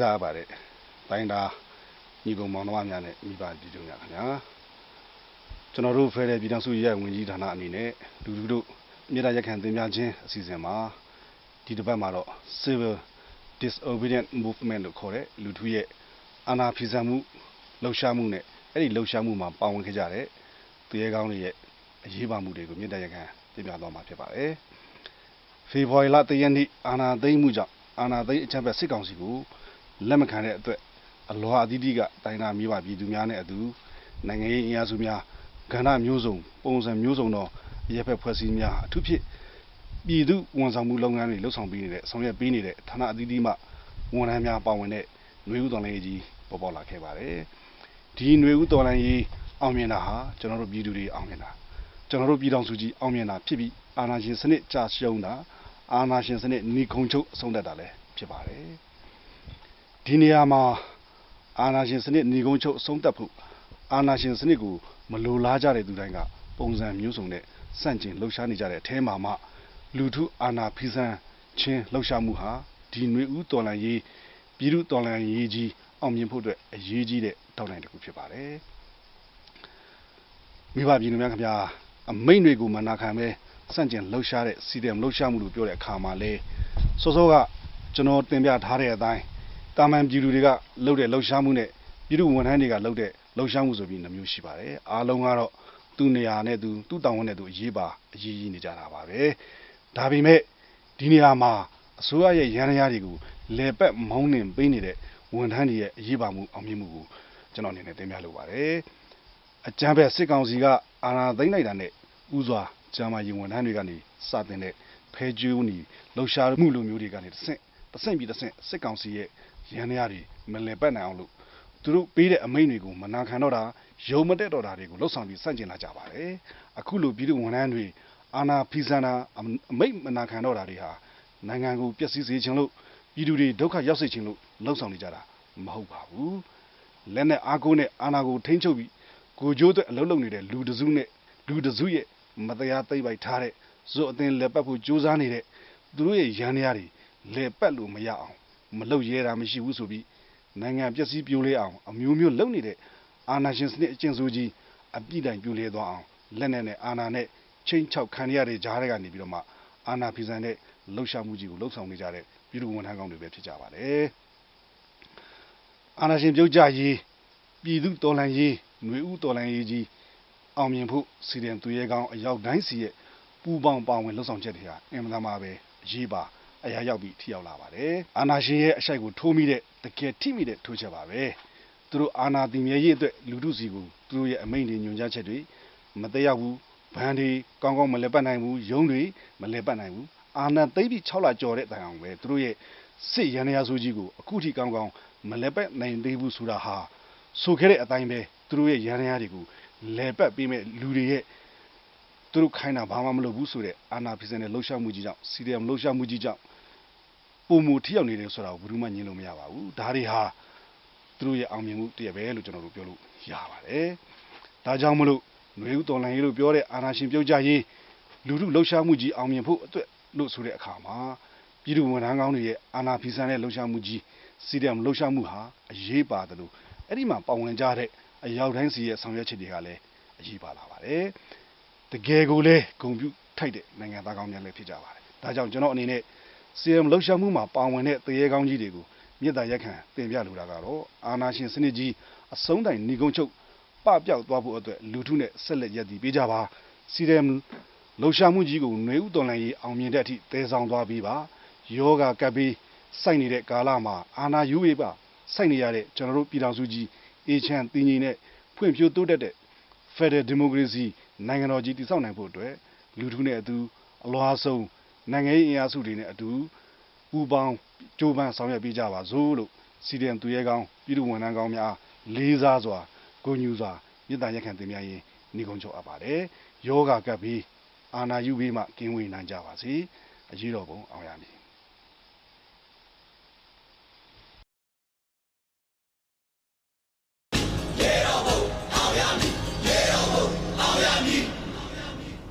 ရပါတယ်တိုင်းတာညီကောင်မောင်နှမများနဲ့မိဘပြည်သူများခင်ဗျာကျွန်တော်တို့ဖဲတဲ့ပြည်ထောင်စုရဲ့ဝင်ကြီးဌာနအနေနဲ့လူလူတို့မြေတားရက်ခံတင်ပြခြင်းအစီအစဉ်မှာဒီတစ်ပတ်မှာတော့ civil disobedient movement လို့ခေါ်တဲ့လူထုရဲ့အာဏာဖီဆန်မှုလှုပ်ရှားမှုနဲ့အဲ့ဒီလှုပ်ရှားမှုမှာပါဝင်ခဲ့ကြတဲ့သူရဲကောင်းတွေရဲ့အရေးပါမှုတွေကိုမြေတားရက်ခံတင်ပြသွားမှာဖြစ်ပါတယ်ဖေဖော်ဝါရီလတရက်နေ့အာဏာသိမ်းမှုကြောင့်အာဏာသိမ်းအကြမ်းဖက်စစ်ကောင်စီကို လက်မခံတဲ့အတွက်အလွာအသီးသီးကတိုင်းနာမိဘပြည်သူများနဲ့အတူနိုင်ငံရေးအင်အားစုများကဏ္ဍမျိုးစုံပုံစံမျိုးစုံသောအရက်ဖက်ဖွဲ့စည်းများအထူးဖြင့်ပြည်သူဝန်ဆောင်မှုလုပ်ငန်းတွေလှုပ်ဆောင်ပေးနေတဲ့ဆောင်ရွက်ပေးနေတဲ့ဌာနအသီးသီးမှဝန်ထမ်းများပါဝင်တဲ့ຫນွေဦးတော်လိုင်းကြီးပေါ်ပေါက်လာခဲ့ပါတယ်ဒီຫນွေဦးတော်လိုင်းကြီးအောင်မြင်တာဟာကျွန်တော်တို့ပြည်သူတွေအောင်မြင်တာကျွန်တော်တို့ပြည်တော်စုကြီးအောင်မြင်တာဖြစ်ပြီးအာဏာရှင်စနစ်ကြာရှုံးတာအာဏာရှင်စနစ်နှီးခုန်ချုပ်အဆုံးသတ်တာလည်းဖြစ်ပါတယ် ဒီနေရာမှာအာဏာရှင်စနစ်နှီးခုန်ချုပ်အဆုံးသတ်ဖို့အာဏာရှင်စနစ်ကိုမလိုလားကြတဲ့သူတိုင်းကပုံစံမျိုးစုံနဲ့စန့်ကျင်လှုပ်ရှားနေကြတဲ့အထဲမှာမှလူထုအာဏာဖီဆန်ခြင်းလှုပ်ရှားမှုဟာဒီຫນွေဦးတော်လန်ရေးပြည်သူတော်လန်ရေးကြီးအောင်မြင်ဖို့အတွက်အရေးကြီးတဲ့တောင်းတတစ်ခုဖြစ်ပါတယ်မိဘပြည်သူများခင်ဗျာအမိန့်တွေကိုမနာခံပဲစန့်ကျင်လှုပ်ရှားတဲ့စီတယ်လှုပ်ရှားမှုလို့ပြောတဲ့အခါမှာလေစောစောကကျွန်တော်တင်ပြထားတဲ့အတိုင်း တာမန်ပြည်သူတွေကလှုပ်တဲ့လှုပ်ရှားမှုနဲ့ပြည်သူဝန်ထမ်းတွေကလှုပ်တဲ့လှုပ်ရှားမှုဆိုပြီးနှမျိုးရှိပါတယ်အားလုံးကတော့သူ့နေရာနဲ့သူသူ့တောင်းဝန်နဲ့သူအရေးပါအရေးကြီးနေကြတာပါပဲဒါပေမဲ့ဒီနေရာမှာအစိုးရရဲ့ရန်ရာတွေကိုလေပက်မောင်းနှင်ပေးနေတဲ့ဝန်ထမ်းတွေရဲ့အရေးပါမှုအောင်မြင်မှုကိုကျွန်တော်အနေနဲ့တင်ပြလိုပါတယ်အကြမ်းဖက်စစ်ကောင်စီကအာဏာသိမ်းလိုက်တာနဲ့ဥစွာဂျာမာယီဝန်ထမ်းတွေကနေစတင်တဲ့ဖဲကျူးနီလှုပ်ရှားမှုလိုမျိုးတွေကနေတဆင့် တဆင့်ပြီးတဆင့်စစ်ကောင်စီရဲ့ရန်ရာတွေမလည်ပတ်နိုင်အောင်လို့သူတို့ပေးတဲ့အမိန့်တွေကိုမနာခံတော့တာယုံမတက်တော့တာတွေကိုလှုပ်ဆောင်ပြီးစန့်ကျင်လာကြပါတယ်အခုလိုပြည်သူဝန်ထမ်းတွေအာဏာဖီဆန်တာအမိန့်မနာခံတော့တာတွေဟာနိုင်ငံကိုပျက်စီးစေခြင်းလို့ပြည်သူတွေဒုက္ခရောက်စေခြင်းလို့လှုပ်ဆောင်နေကြတာမဟုတ်ပါဘူးလက်နဲ့အားကိုးနဲ့အာဏာကိုထိန်းချုပ်ပြီးကိုကြိုးအတွက်အလုပ်လုပ်နေတဲ့လူတစုနဲ့လူတစုရဲ့မတရားသိမ့်ပိုက်ထားတဲ့ဇွတ်အသင်လက်ပတ်ဖို့ကြိုးစားနေတဲ့သူတို့ရဲ့ရန်ရာတွေ လက်ပတ်လို့မရအောင်မလုပ်ရဲတာမရှိဘူးဆိုပြီးနိုင်ငံပျက်စီးပြိုလဲအောင်အမျိုးမျိုးလုပ်နေတဲ့အာဏာရှင်စနစ်အကျင့်ဆိုးကြီးအပြစ်တိုင်ပြိုလဲသွားအောင်လက်နဲ့နဲ့အာဏာနဲ့ချင်းချောက်ခံရတဲ့ကြားတွေကနေပြီးတော့မှအာဏာဖီဆန်တဲ့လှုပ်ရှားမှုကြီးကိုလှုပ်ဆောင်နေကြတဲ့ပြည်သူဝန်ထမ်းကောင်းတွေပဲဖြစ်ကြပါတယ်အာဏာရှင်ပြုတ်ကြရေးပြည်သူတော်လှန်ရေးຫນွေဦးတော်လှန်ရေးကြီးအောင်မြင်ဖို့စီရင်သူရဲကောင်းအရောက်တိုင်းစီရဲ့ပူပေါင်းပါဝင်လှုပ်ဆောင်ချက်တွေဟာအင်မတန်မှပဲအရေးပါ အရာရောက်ပြီးထိရောက်လာပါတယ်အာနာရှင်ရဲ့အရှိုက်ကိုထိုးမိတဲ့တကယ်ထိမိတဲ့ထိုးချက်ပါပဲသူတို့အာနာတည်မြဲရေးအတွက်လူထုစီကိုသူတို့ရဲ့အမိန့်တွေညွှန်ကြားချက်တွေမတည့်ဘူးဘန်တွေကောင်းကောင်းမလဲပတ်နိုင်ဘူးရုံးတွေမလဲပတ်နိုင်ဘူးအာနာသိပြီး6လကြော်တဲ့တိုင်အောင်ပဲသူတို့ရဲ့စစ်ရန်ရာဆိုကြီးကိုအခုထိကောင်းကောင်းမလဲပတ်နိုင်သေးဘူးဆိုတာဟာဆိုခဲ့တဲ့အတိုင်းပဲသူတို့ရဲ့ရန်ရာတွေကိုလဲပတ်ပြီးမဲ့လူတွေရဲ့သူတို့ခိုင်းတာဘာမှမလုပ်ဘူးဆိုတဲ့အာနာဖီစန်တဲ့လှုပ်ရှားမှုကြီးကြောင့်စီရီယမ်လှုပ်ရှားမှုကြီးကြောင့် ပုံမူထိရောက်နေတယ်ဆိုတာကိုဘယ်သူမှညင်လို့မရပါဘူးဒါတွေဟာသူတို့ရဲ့အောင်မြင်မှုတည်းပဲလို့ကျွန်တော်တို့ပြောလို့ရပါတယ်ဒါကြောင့်မလို့ຫນွေဦးတော်လိုင်းရေးလို့ပြောတဲ့အာနာရှင်ပြုတ်ကြရေးလူထုလှုပ်ရှားမှုကြီးအောင်မြင်ဖို့အတွက်လို့ဆိုတဲ့အခါမှာပြည်သူဝန်ထမ်းကောင်းတွေရဲ့အာနာဖီဆန်တဲ့လှုပ်ရှားမှုကြီးစီရီယမ်လှုပ်ရှားမှုဟာအရေးပါတယ်လို့အဲ့ဒီမှာပါဝင်ကြတဲ့အရောက်တိုင်းစီရဲ့ဆောင်ရွက်ချက်တွေကလည်းအရေးပါလာပါတယ်တကယ်ကိုလည်းဂုံပြုထိုက်တဲ့နိုင်ငံသားကောင်းများလည်းဖြစ်ကြပါတယ်ဒါကြောင့်ကျွန်တော်အနေနဲ့ CM လှုပ်ရှားမှုမှာပါဝင်တဲ့တရေကောင်းကြီးတွေကိုမြေတားရက်ခံတင်ပြလိုတာကတော့အာနာရှင်စနစ်ကြီးအဆုံးတိုင်ဏီကုန်းချုပ်ပပျောက်သွားဖို့အတွက်လူထုနဲ့ဆက်လက်ရည်တည်ပေးကြပါ CM လှုပ်ရှားမှုကြီးကိုຫນွေဥတော်လန်ရေးအောင်မြင်တဲ့အထိတည်ဆောင်သွားပြီးပါယောဂကပ်ပြီးစိုက်နေတဲ့ကာလမှာအာနာယူဝေးပါစိုက်နေရတဲ့ကျွန်တော်တို့ပြည်တော်စုကြီးအေချမ်းတင်းကြီးနဲ့ဖွံ့ဖြိုးတိုးတက်တဲ့ Federal Democracy နိုင်ငံတော်ကြီးတည်ဆောက်နိုင်ဖို့အတွက်လူထုနဲ့အတူအလွာဆုံး နိုင်ငံရေးအင်အားစုတွေနဲ့အတူပူးပေါင်းကြိုးပမ်းဆောင်ရွက်ပေးကြပါစို့လို့စီဒီအမ်သူရဲကောင်းပြည်သူဝန်ထမ်းကောင်းများလေးစားစွာဂုဏ်ယူစွာမေတ္တာရက်ခံတင်ပြရင်းညီကုန်းချုပ်အပ်ပါတယ်ယောဂကပ်ပြီးအာနာယူပြီးမှကင်းဝေးနိုင်ကြပါစေအရေးတော်ပုံအောင်ရမည်